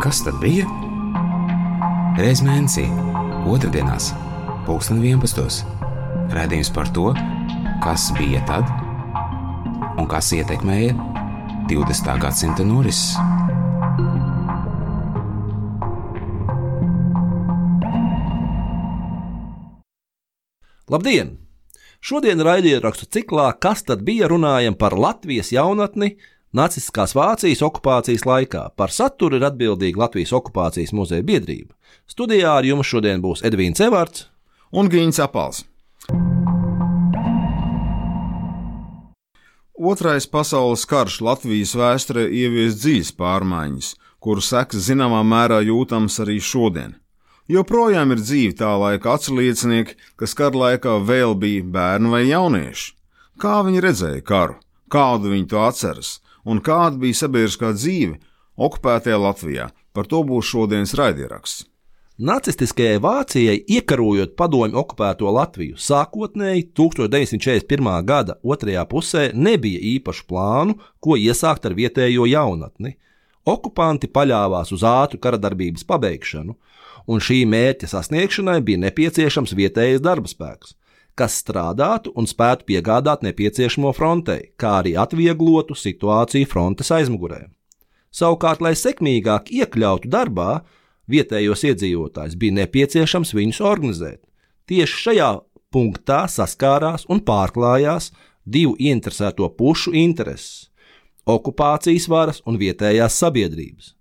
Kas tad bija? Reiz mēnesī, otrdienās, pulksten 11. Radījums par to, kas bija tad un kas ietekmēja 20. gadsimta norises. Labdien! Šodien raidierakstu ciklā Kas tad bija runājam par Latvijas jaunatni Nacistiskās Vācijas okupācijas laikā. Par saturu ir atbildīga Latvijas okupācijas muzeja biedrība. Studijā ar jums šodien būs Edvīns Evārds un Gīns Apals. Otrais pasaules karš Latvijas vēsturē ievies dziļas pārmaiņas, kuru sekas zināmā mērā jūtams arī šodien. Joprojām ir dzīvi tā laika atsliecinieki, kas kara laikā vēl bija bērni vai jaunieši. Kā viņi redzēja karu, kādu viņi to atceras, un kāda bija sabiedriskā dzīve okupētajā Latvijā, par to būs šodienas raidieraksts. Nacistiskajai Vācijai iekarojot padomju okupēto Latviju, sākotnēji 1941. gada otrajā pusē nebija īpašu plānu, ko iesākt ar vietējo jaunatni. Okupanti paļāvās uz ātru karadarbības pabeigšanu, un šī mērķa sasniegšanai bija nepieciešams vietējais darba spēks, kas strādātu un spētu piegādāt nepieciešamo frontei, kā arī atvieglotu situāciju frontes aizmugurē. Savukārt, lai sekmīgāk iekļautu darbā, vietējos iedzīvotājus bija nepieciešams viņus organizēt. Tieši šajā punktā saskārās un pārklājās divu interesēto pušu intereses - okupācijas varas un vietējās sabiedrības.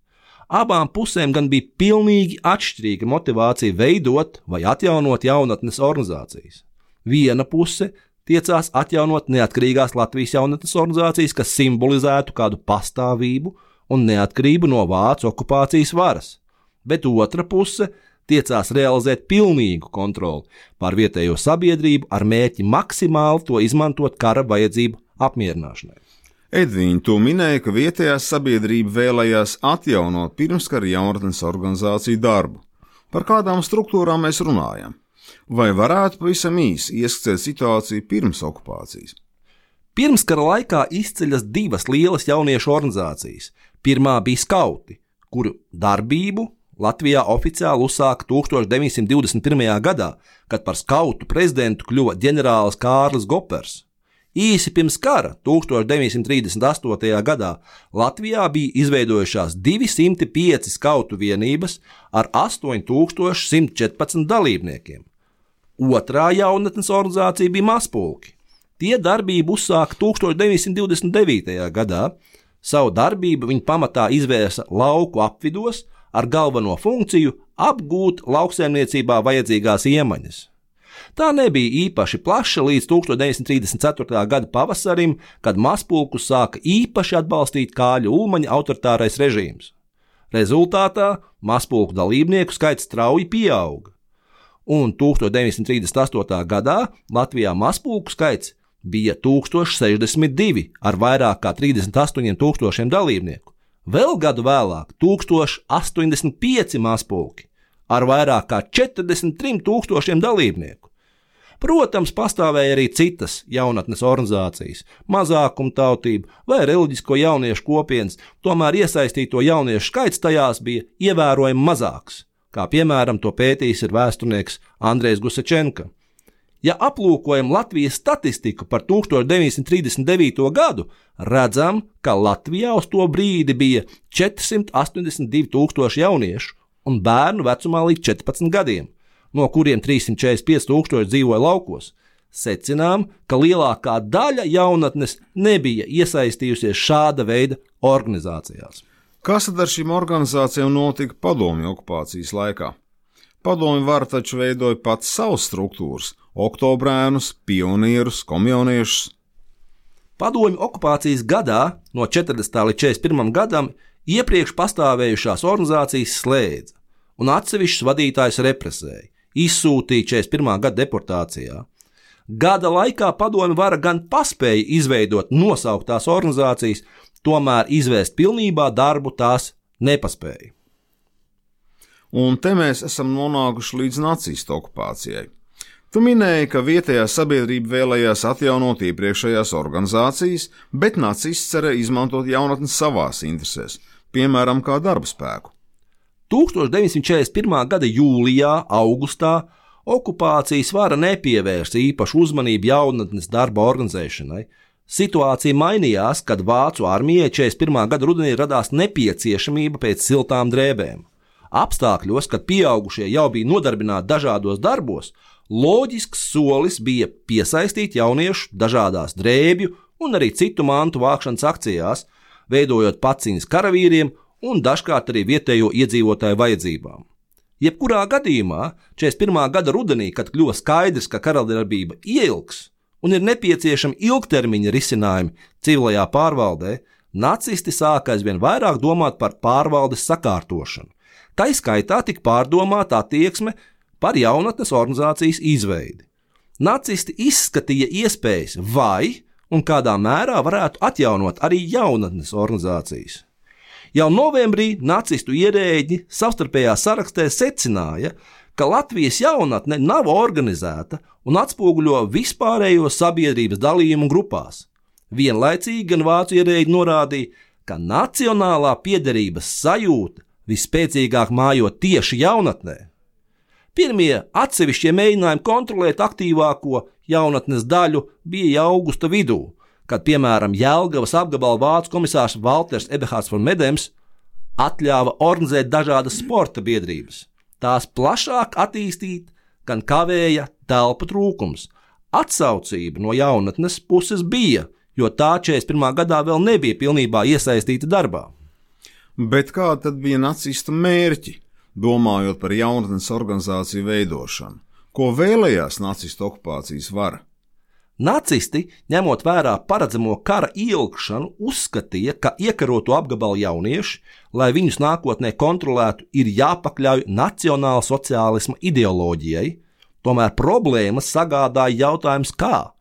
Abām pusēm gan bija pilnīgi atšķirīga motivācija veidot vai atjaunot jaunatnes organizācijas. Viena puse tiecās atjaunot neatkarīgās Latvijas jaunatnes organizācijas, kas simbolizētu kādu pastāvību un neatkarību no vācu okupācijas varas, bet otra puse tiecās realizēt pilnīgu kontroli pār vietējo sabiedrību ar mērķi maksimāli to izmantot kara vajadzību apmierināšanai. Edvīna to minēja, ka vietējā sabiedrība vēlējās atjaunot pirmskara jaunatnes organizāciju darbu. Par kādām struktūrām mēs runājam? Vai varētu pavisam īsi ieskicēt situāciju pirms okupācijas? Pirmskara laikā izceļas divas lielas jauniešu organizācijas. Pirmā bija skauti, kuru darbību Latvijā oficiāli uzsāka 1921. gadā, kad par skautu prezidentu kļuva ģenerālis Kārlis Gopers. Īsi pirms kara, 1938. gadā, Latvijā bija izveidojušās 205 skautu vienības ar 8114 dalībniekiem. Otrā jaunatnes organizācija bija Maspulki. Tie darbību uzsāka 1929. gadā. Savu darbību viņi pamatā izvērsa lauku apvidos ar galveno funkciju apgūt lauksaimniecībā vajadzīgās iemaņas. Tā nebija īpaši plaša līdz 1934. gada pavasarim, kad mazpulku sāka īpaši atbalstīt Kāļu Ulmaņa autoritārais režīms. Rezultātā mazpulku dalībnieku skaits strauji pieauga, un 1938. gadā Latvijā mazpulku skaits bija 1062 ar vairāk kā 38,000 dalībnieku. Vēl gadu vēlāk 1085 mazpulki ar vairāk kā 43,000 dalībnieku. Protams, pastāvēja arī citas jaunatnes organizācijas, mazākumtautību vai reliģisko jauniešu kopienas, tomēr iesaistīto jauniešu skaits tajās bija ievērojami mazāks, kā piemēram to pētījis ir vēsturnieks Andrejs Gusečenka. Ja aplūkojam Latvijas statistiku par 1939. gadu, redzam, ka Latvijā uz to brīdi bija 482,000 jauniešu un bērnu vecumā līdz 14 gadiem no kuriem 345 tūkstoši dzīvoja laukos, secinām, ka lielākā daļa jaunatnes nebija iesaistījusies šāda veida organizācijās. Kas tad ar šīm organizācijām notika padomju okupācijas laikā? Padomju vara taču veidoja pats savas struktūras - oktobrēnus, pionierus, komjoniešus. Padomju okupācijas gadā, no 40. līdz 41. gadam, iepriekš pastāvējušās organizācijas slēdza, un atsevišķus vadītājus represēja izsūtīti 41. gada deportācijā. Gada laikā padomju vara gan paspēja izveidot nosauktās organizācijas, tomēr izvērst pilnībā darbu tās nepaspēja. Un te mēs esam nonākuši līdz nacistu okupācijai. Tu minēji, ka vietējā sabiedrība vēlējās atjaunot iepriekšējās organizācijas, bet nacisti cerēja izmantot jaunatni savās interesēs, piemēram, kā darba spēku. 1941. gada jūlijā, augustā okupācijas vara nepievērsa īpašu uzmanību jaunatnes darba organizēšanai. Situācija mainījās, kad Vācu armijai 41. gada rudenī radās nepieciešamība pēc siltām drēbēm. Apstākļos, kad pieaugušie jau bija nodarbināti dažādos darbos, loģisks solis bija piesaistīt jauniešus dažādās drēbju un arī citu mantu vākšanas akcijās, veidojot paciņas karavīriem un dažkārt arī vietējo iedzīvotāju vajadzībām. Jebkurā gadījumā 41. gada rudenī, kad kļuva skaidrs, ka karaldarbība ilgs un ir nepieciešami ilgtermiņa risinājumi civilajā pārvaldē, nacisti sāka aizvien vairāk domāt par pārvaldes sakārtošanu. Tā izskaitā tika pārdomāta attieksme par jaunatnes organizācijas izveidi. Nacisti izskatīja iespējas, vai un kādā mērā varētu atjaunot arī jaunatnes organizācijas. Jau novembrī nacistu ierēģi savstarpējā sarakstē secināja, ka Latvijas jaunatne nav organizēta un atspoguļo vispārējo sabiedrības dalījumu grupās. Vienlaicīgi gan vācu ierēģi norādīja, ka nacionālā piederības sajūta visspēcīgāk mājo tieši jaunatnē. Pirmie atsevišķie mēģinājumi kontrolēt aktīvāko jaunatnes daļu bija jau augusta vidū, kad, piemēram, Jēlgavas apgabala vācu komisārs Walters Eberhards von Medems atļāva organizēt dažādas sporta biedrības. Tās plašāk attīstīt, gan kavēja telpu trūkums. Atsaucība no jaunatnes puses bija, jo tā 41. gadā vēl nebija pilnībā iesaistīta darbā. Bet kā tad bija nacistu mērķi, domājot par jaunatnes organizāciju veidošanu? Ko vēlējās nacistu okupācijas vara? Nacisti, ņemot vērā paredzamo kara ilgšanu, uzskatīja, ka iekaroto apgabalu jaunieši, lai viņus nākotnē kontrolētu, ir jāpakļauj nacionāla sociālisma ideoloģijai. Tomēr problēmas sagādāja jautājums, kā.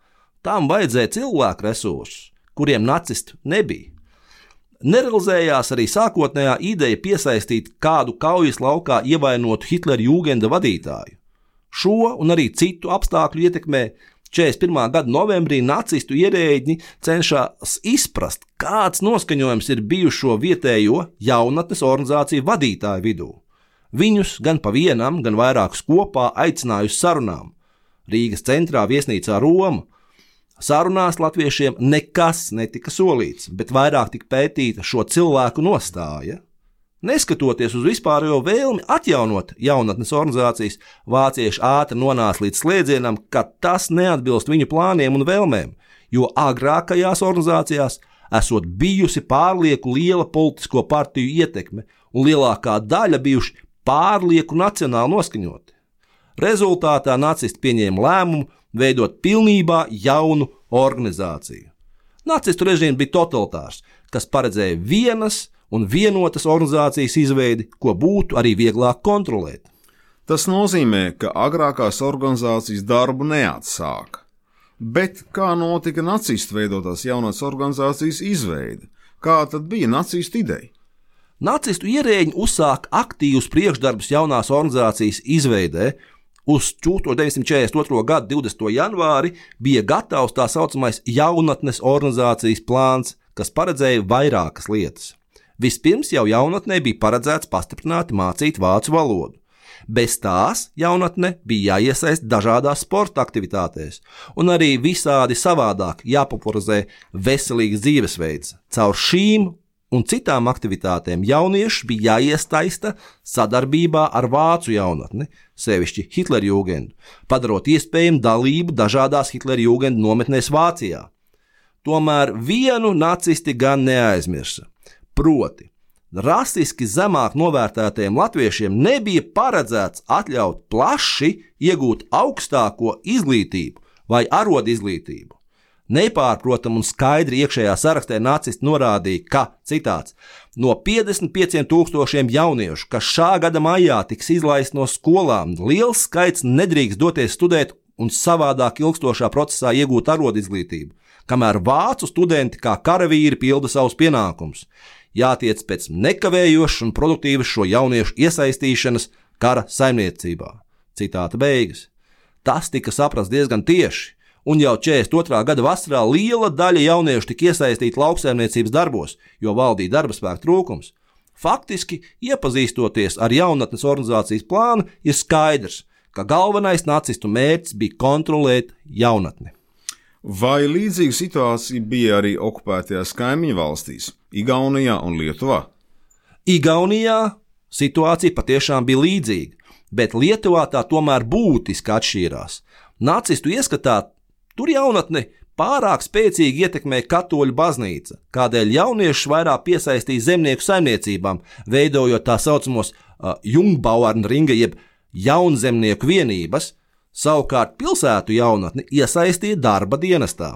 Tām vajadzēja cilvēku resursus, kuriem nacisti nebija. Nerealizējās arī sākotnējā ideja piesaistīt kādu kaujas laukā ievainotu Hitlera jūgenda vadītāju. Šo un arī citu apstākļu ietekmē 41. gada novembrī nacistu ierēģi cenšas izprast, kāds noskaņojums ir bijušo vietējo jaunatnes organizāciju vadītāju vidū. Viņus gan pa vienam, gan vairākus kopā aicināja uz sarunām. Rīgas centrā viesnīcā Roma. Sarunās latviešiem nekas netika solīts, bet vairāk tika pētīta šo cilvēku nostāja Neskatoties uz vispārējo vēlmi atjaunot jaunatnes organizācijas, vācieši ātri nonāca līdz slēdzienam, ka tas neatbilst viņu plāniem un vēlmēm, jo agrākajās organizācijās esot bijusi pārlieku liela politisko partiju ietekme, un lielākā daļa bijuši pārlieku nacionāli noskaņoti. Rezultātā nacisti pieņēma lēmumu veidot pilnībā jaunu organizāciju. Nacistu režīms bija totalitārs, kas paredzēja vienas, un vienotas organizācijas izveidi, ko būtu arī vieglāk kontrolēt. Tas nozīmē, ka agrākās organizācijas darbu neatsāka. Bet kā notika nacistu veidotās jaunās organizācijas izveide? Kā tad bija nacistu ideja? Nacistu ierēģi uzsāka aktīvus priekšdarbus jaunās organizācijas izveidē. Uz 1942. gada 20. janvāri bija gatavs tā saucamais jaunatnes organizācijas plāns, kas paredzēja vairākas lietas. Vispirms jau jaunatnē bija paredzēts pastiprināti mācīt vācu valodu. Bez tās jaunatne bija jāiesaist dažādās sporta aktivitātēs, un arī visādi savādāk jāpopularizē veselīgs dzīvesveids. Caur šīm un citām aktivitātēm jaunieši bija jāiestaista sadarbībā ar vācu jaunatni, sevišķi Hitlerjūgendu, padarot iespējamu dalību dažādās Hitlerjūgendu nometnēs Vācijā. Tomēr vienu nacisti gan neaizmirsa Proti, rasiski zemāk novērtētajiem latviešiem nebija paredzēts atļaut plaši iegūt augstāko izglītību vai arodu izglītību. Nepārprotami un skaidri iekšējā sarakstā nacisti norādīja, ka, citāts, no 55,000 jauniešu, kas šā gada maijā tiks izlaisti no skolām, liels skaits nedrīkst doties studēt un savādāk ilgstošā procesā iegūt arodu izglītību, kamēr vācu studenti kā karavīri pilda savus pienākumus jātiec pēc nekavējošas un produktīvas šo jauniešu iesaistīšanas kara saimniecībā. Citāta beigas. Tas tika saprasts diezgan tieši, un jau 42. gada vasarā liela daļa jauniešu tika iesaistīta lauksaimniecības darbos, jo valdīja darba spēka trūkums. Faktiski, iepazīstoties ar jaunatnes organizācijas plānu, ir skaidrs, ka galvenais nacistu mērķis bija kontrolēt jaunatni. Vai līdzīga situācija bija arī okupētajās kaimiņu valstīs, Igaunijā un Lietuvā? Igaunijā situācija patiešām bija līdzīga, bet Lietuvā tā tomēr būtiski atšķīrās. Nacistu ieskatā tur jaunatni pārāk spēcīgi ietekmēja katoļu baznīca, kādēļ jauniešus vairāk piesaistīja zemnieku saimniecībām, veidojot tā saucamos uh, Jungbauerna ringa jeb jaunzemnieku vienības, savukārt pilsētu jaunatni iesaistīja darba dienestā.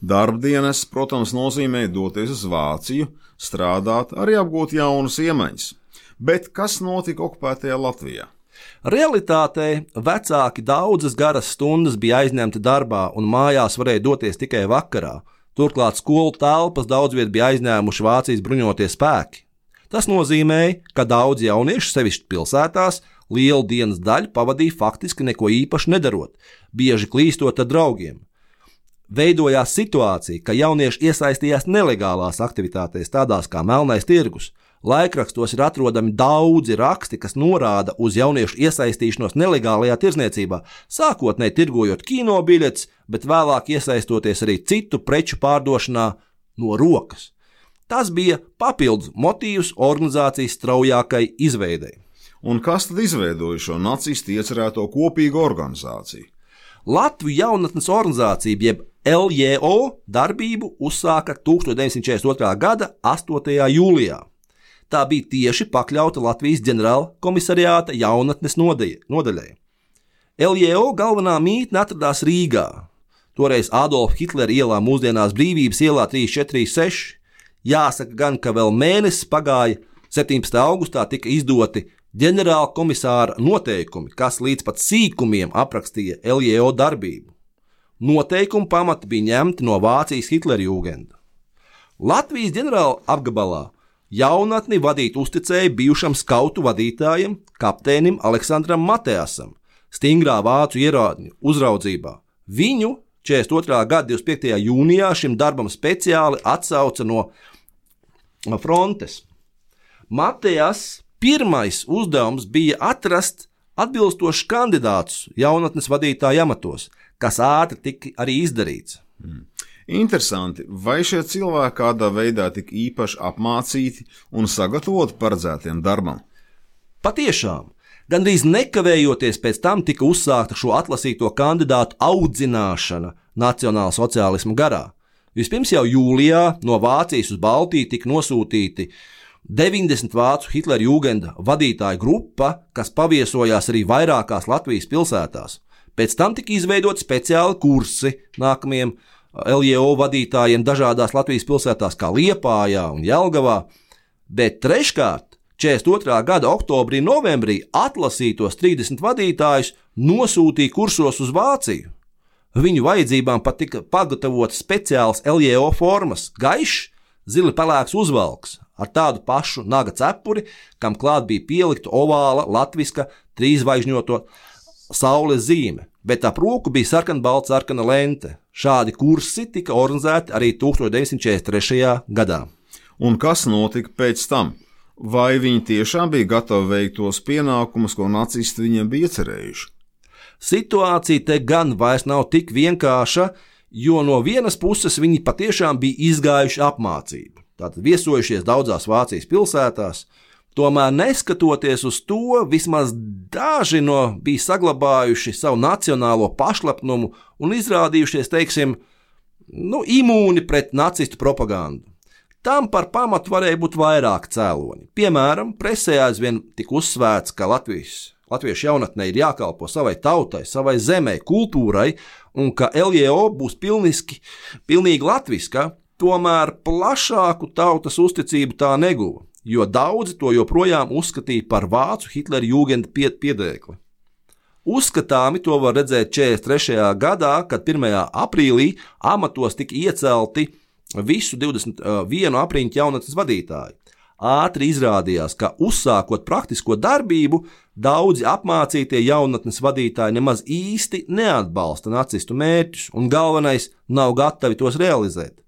Darba dienas, protams, nozīmē doties uz Vāciju, strādāt, arī apgūt jaunus iemaņas. Bet kas notika okupētajā Latvijā? Realitātē vecāki daudzas garas stundas bija aizņemti darbā un mājās varēja doties tikai vakarā. Turklāt skolu telpas daudz viet bija aizņēmuši Vācijas bruņotie spēki. Tas nozīmēja, ka daudz jauniešu, sevišķi pilsētās, lielu dienas daļu pavadīja faktiski neko īpaši nedarot, bieži klīstot ar draugiem. Veidojās situācija, ka jaunieši iesaistījās nelegālās aktivitātēs, tādās kā melnais tirgus, Laikrakstos ir atrodami daudzi raksti, kas norāda uz jauniešu iesaistīšanos nelegālajā tirzniecībā, sākotnēji tirgojot kino biļetes, bet vēlāk iesaistoties arī citu preču pārdošanā no rokas. Tas bija papildus motīvs organizācijas straujākai izveidei. Un kas tad izveidoja šo nacistu iecerēto kopīgu organizāciju? Latvijas jaunatnes organizācija, jeb LJO darbību uzsāka 1942. gada 8. jūlijā tā bija tieši pakļauta Latvijas ģenerāla komisariāta jaunatnes nodaļai. LJO galvenā mītne atradās Rīgā. Toreiz Adolfa Hitlera ielā, mūsdienās Brīvības ielā 346. Jāsaka gan, ka vēl mēnesis pagāja, 17. augustā tika izdoti ģenerāla komisāra noteikumi, kas līdz pat sīkumiem aprakstīja LJO darbību. Noteikumu pamati bija ņemti no Vācijas Hitlera jūgenda. Latvijas ģenerāla apgabalā Jaunatni vadīt uzticēja bijušam skautu vadītājam, kapteinim Aleksandram Matēsam, stingrā vācu ierādņu uzraudzībā. Viņu 42. gada 25. jūnijā šim darbam speciāli atsauca no frontes. Matējas pirmais uzdevums bija atrast atbilstošus kandidātus jaunatnes vadītāja amatos, kas ātri tika arī izdarīts. Mm. Interesanti, vai šie cilvēki kādā veidā tika īpaši apmācīti un sagatavoti paredzētiem darbam? Patiešām, gandrīz nekavējoties pēc tam tika uzsākta šo atlasīto kandidātu audzināšana nacionāla sociālisma garā. Vispirms jau jūlijā no Vācijas uz Baltiju tika nosūtīti 90 vācu Hitlera jūgenda vadītāju grupa, kas paviesojās arī vairākās Latvijas pilsētās. Pēc tam tika izveidoti speciāli kursi nākamajiem LJO vadītājiem dažādās Latvijas pilsētās, kā Liepājā un Jelgavā, bet treškārt 42. gada oktobrī, novembrī atlasītos 30 vadītājus nosūtīja kursos uz Vāciju. Viņu vajadzībām pat tika pagatavots speciāls LJO formas, gaišs, zili pelēks uzvalks ar tādu pašu naga cepuri, kam klāt bija pielikta ovāla latviska trīzvaigžņoto saules zīme, bet ap roku bija sarkanbalta sarkana lente. Šādi kursi tika organizēti arī 1943. gadā. Un kas notika pēc tam? Vai viņi tiešām bija gatavi veikt tos pienākumus, ko nacisti viņiem bija iecerējuši? Situācija te gan vairs nav tik vienkārša, jo no vienas puses viņi patiešām bija izgājuši apmācību. Tātad viesojušies daudzās Vācijas pilsētās, Tomēr, neskatoties uz to, vismaz daži no bija saglabājuši savu nacionālo pašlepnumu un izrādījušies, teiksim, nu, imūni pret nacistu propagandu. Tam par pamatu varēja būt vairāk cēloņi. Piemēram, presē aizvien tika uzsvērts, ka Latvijas, latviešu jaunatnē ir jākalpo savai tautai, savai zemē, kultūrai, un ka LJO būs pilniski, pilnīgi latviska, tomēr plašāku tautas uzticību tā neguva jo daudzi to joprojām uzskatīja par vācu Hitlera jūgenda piedēkli. Uzskatāmi to var redzēt 43. gadā, kad 1. aprīlī amatos tika iecelti visu 21 apriņķu jaunatnes vadītāji. Ātri izrādījās, ka uzsākot praktisko darbību, daudzi apmācītie jaunatnes vadītāji nemaz īsti neatbalsta nacistu mērķus, un galvenais, nav gatavi tos realizēt.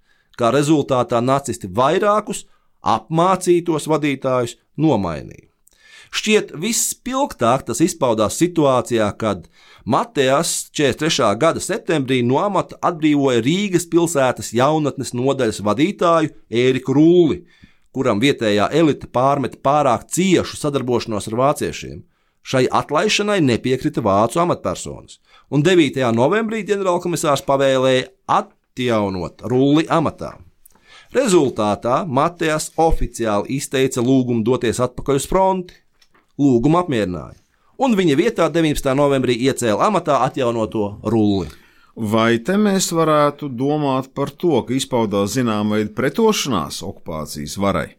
Kā rezultātā nacisti vairākus apmācītos vadītājus nomainīja. Šķiet, vispilgtāk tas izpaudās situācijā, kad Matejas 43. gada septembrī no amata atbrīvoja Rīgas pilsētas jaunatnes nodaļas vadītāju Ēriku Rulli, kuram vietējā elite pārmet pārāk ciešu sadarbošanos ar vāciešiem. Šai atlaišanai nepiekrita vācu amatpersonas, un 9. novembrī ģenerālkomisārs pavēlēja atjaunot Rulli amatā. Rezultātā Matejas oficiāli izteica lūgumu doties atpakaļ uz fronti, lūgumu apmierināja, un viņa vietā 19. novembrī iecēla amatā atjaunoto rulli. Vai te mēs varētu domāt par to, ka izpaudās zināma veida pretošanās okupācijas varai?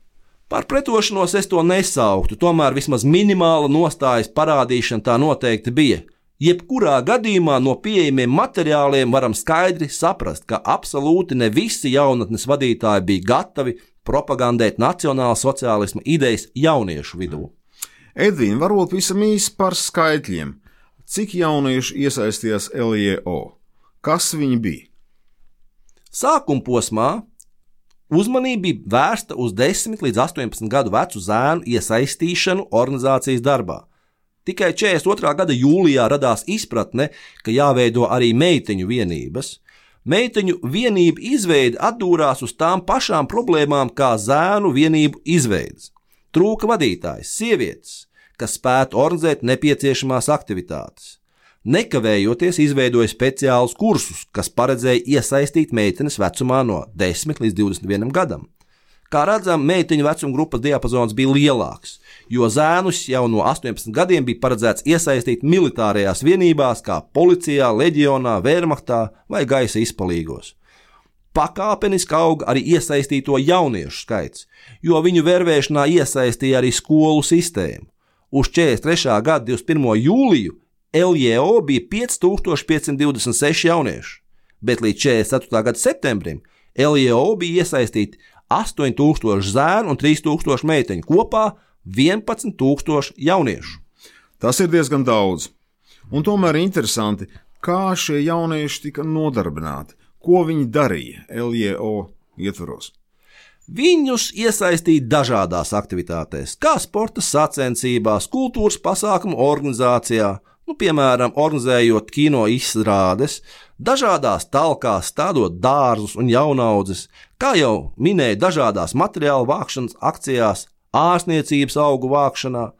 Par pretošanos es to nesauktu, tomēr vismaz minimāla nostājas parādīšana tā noteikti bija. Jebkurā gadījumā no pieejamiem materiāliem varam skaidri saprast, ka absolūti ne visi jaunatnes vadītāji bija gatavi propagandēt nacionāla sociālisma idejas jauniešu vidū. Edvīna, varbūt visam īsi par skaitļiem. Cik jaunieši iesaistījās LIO? Kas viņi bija? Sākuma posmā uzmanība bija vērsta uz 10 līdz 18 gadu vecu zēnu iesaistīšanu organizācijas darbā. Tikai 42. gada jūlijā radās izpratne, ka jāveido arī meiteņu vienības. Meiteņu vienību izveide atdūrās uz tām pašām problēmām kā zēnu vienību izveids. Trūka vadītājs, sievietes, kas spētu organizēt nepieciešamās aktivitātes. Nekavējoties izveidoja speciālus kursus, kas paredzēja iesaistīt meitenes vecumā no 10 līdz 21 gadam. Kā redzam, meiteņu vecuma grupas diapazons bija lielāks, jo zēnus jau no 18 gadiem bija paredzēts iesaistīt militārajās vienībās, kā policijā, leģionā, vērmaktā vai gaisa izpalīgos pakāpeniski auga arī iesaistīto jauniešu skaits, jo viņu vervēšanā iesaistīja arī skolu sistēmu. Uz 43. gada 21. jūliju LJO bija 5526 jaunieši, bet līdz 44. gada septembrim LJO bija iesaistīti 8000 zēnu un 3000 meiteņu, kopā 11000 jauniešu. Tas ir diezgan daudz. Un tomēr interesanti, kā šie jaunieši tika nodarbināti Ko viņi darīja LJO ietvaros? Viņus iesaistīja dažādās aktivitātēs, kā sporta sacensībās, kultūras pasākumu organizācijā, nu, piemēram, organizējot kino izrādes, dažādās talkās, stādot dārzus un jaunaudzes, kā jau minēju, dažādās materiālu vākšanas akcijās, ārstniecības augu vākšanā,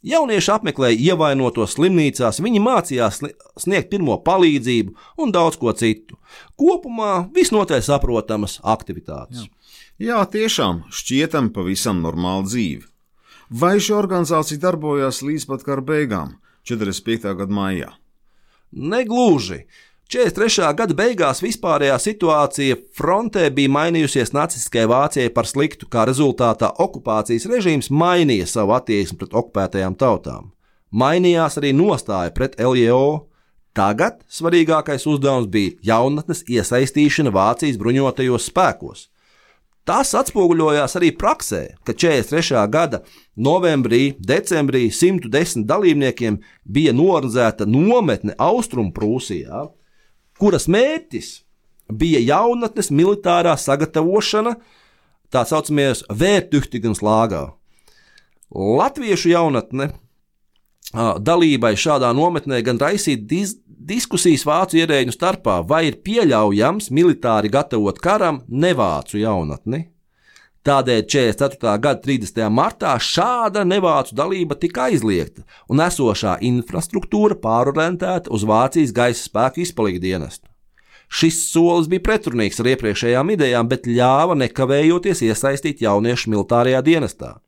Jaunieši apmeklēja ievainotos slimnīcās, viņi mācījās sniegt pirmo palīdzību un daudz ko citu. Kopumā visnotaļ saprotamas aktivitātes. Jā, Jā tiešām šķietam pavisam normāla dzīve. Vai šī organizācija darbojās līdz pat kara beigām, 45. gada maijā? Negluži. 43. gada beigās vispārējā situācija frontē bija mainījusies nacistiskajai Vācijai par sliktu, kā rezultātā okupācijas režīms mainīja savu attieksmi pret okupētajām tautām. Mainījās arī nostāja pret LJO. Tagad svarīgākais uzdevums bija jaunatnes iesaistīšana Vācijas bruņotajos spēkos. Tas atspoguļojās arī praksē, ka 43. gada novembrī, decembrī 110 dalībniekiem bija norganizēta nometne Austrumprūsijā, kuras mērķis bija jaunatnes militārā sagatavošana tā saucamajos vērtühtigans lāgā. Latviešu jaunatne dalībai šādā nometnē gan raisīt dis diskusijas vācu ierēģu starpā, vai ir pieļaujams militāri gatavot karam nevācu jaunatni. Tādēļ 44. gada 30. martā šāda nevācu dalība tika aizliegta, un esošā infrastruktūra pārorientēta uz Vācijas gaisa spēku izpalīgu dienestu. Šis solis bija pretrunīgs ar iepriekšējām idejām, bet ļāva nekavējoties iesaistīt jauniešu militārajā dienestā.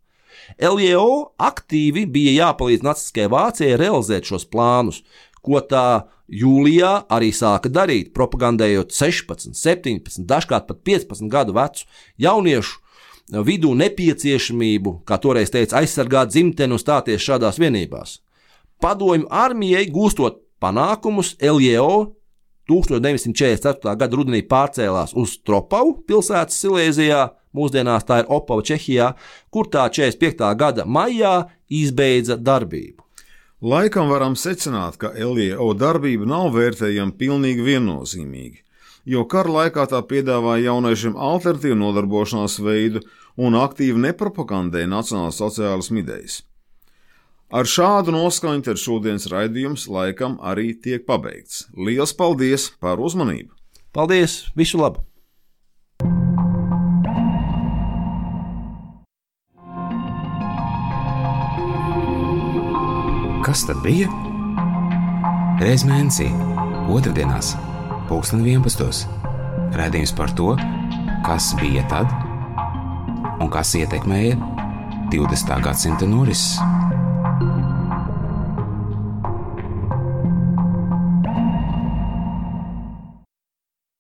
LJO aktīvi bija jāpalīdz Nacistiskajai Vācijai realizēt šos plānus, ko tā jūlijā arī sāka darīt, propagandējot 16, 17, dažkārt pat 15 gadu vecu jauniešu vidū nepieciešamību, kā toreiz teica, aizsargāt dzimteni un stāties šādās vienībās. Padomju armijai gūstot panākumus, LJO 1944. gada rudenī pārcēlās uz Tropavu pilsētas Silēzijā, mūsdienās tā ir Opava Čehijā, kur tā 45. gada maijā izbeidza darbību. Laikam varam secināt, ka LJO darbība nav vērtējama pilnīgi viennozīmīgi. jo kara laikā tā piedāvāja jauniešiem alternatīvu nodarbošanās veidu un aktīvi nepropagandēja nacionālas sociālas idejas. Ar šādu noskaņu tad šodienas raidījums laikam arī tiek pabeigts. Lielas paldies par uzmanību! Paldies! Visu labu! Kas tad bija? Reiz mēnesī, otrdienās, pulksten 11. Radījums par to, kas bija tad un kas ietekmēja 20. gadsimta norises.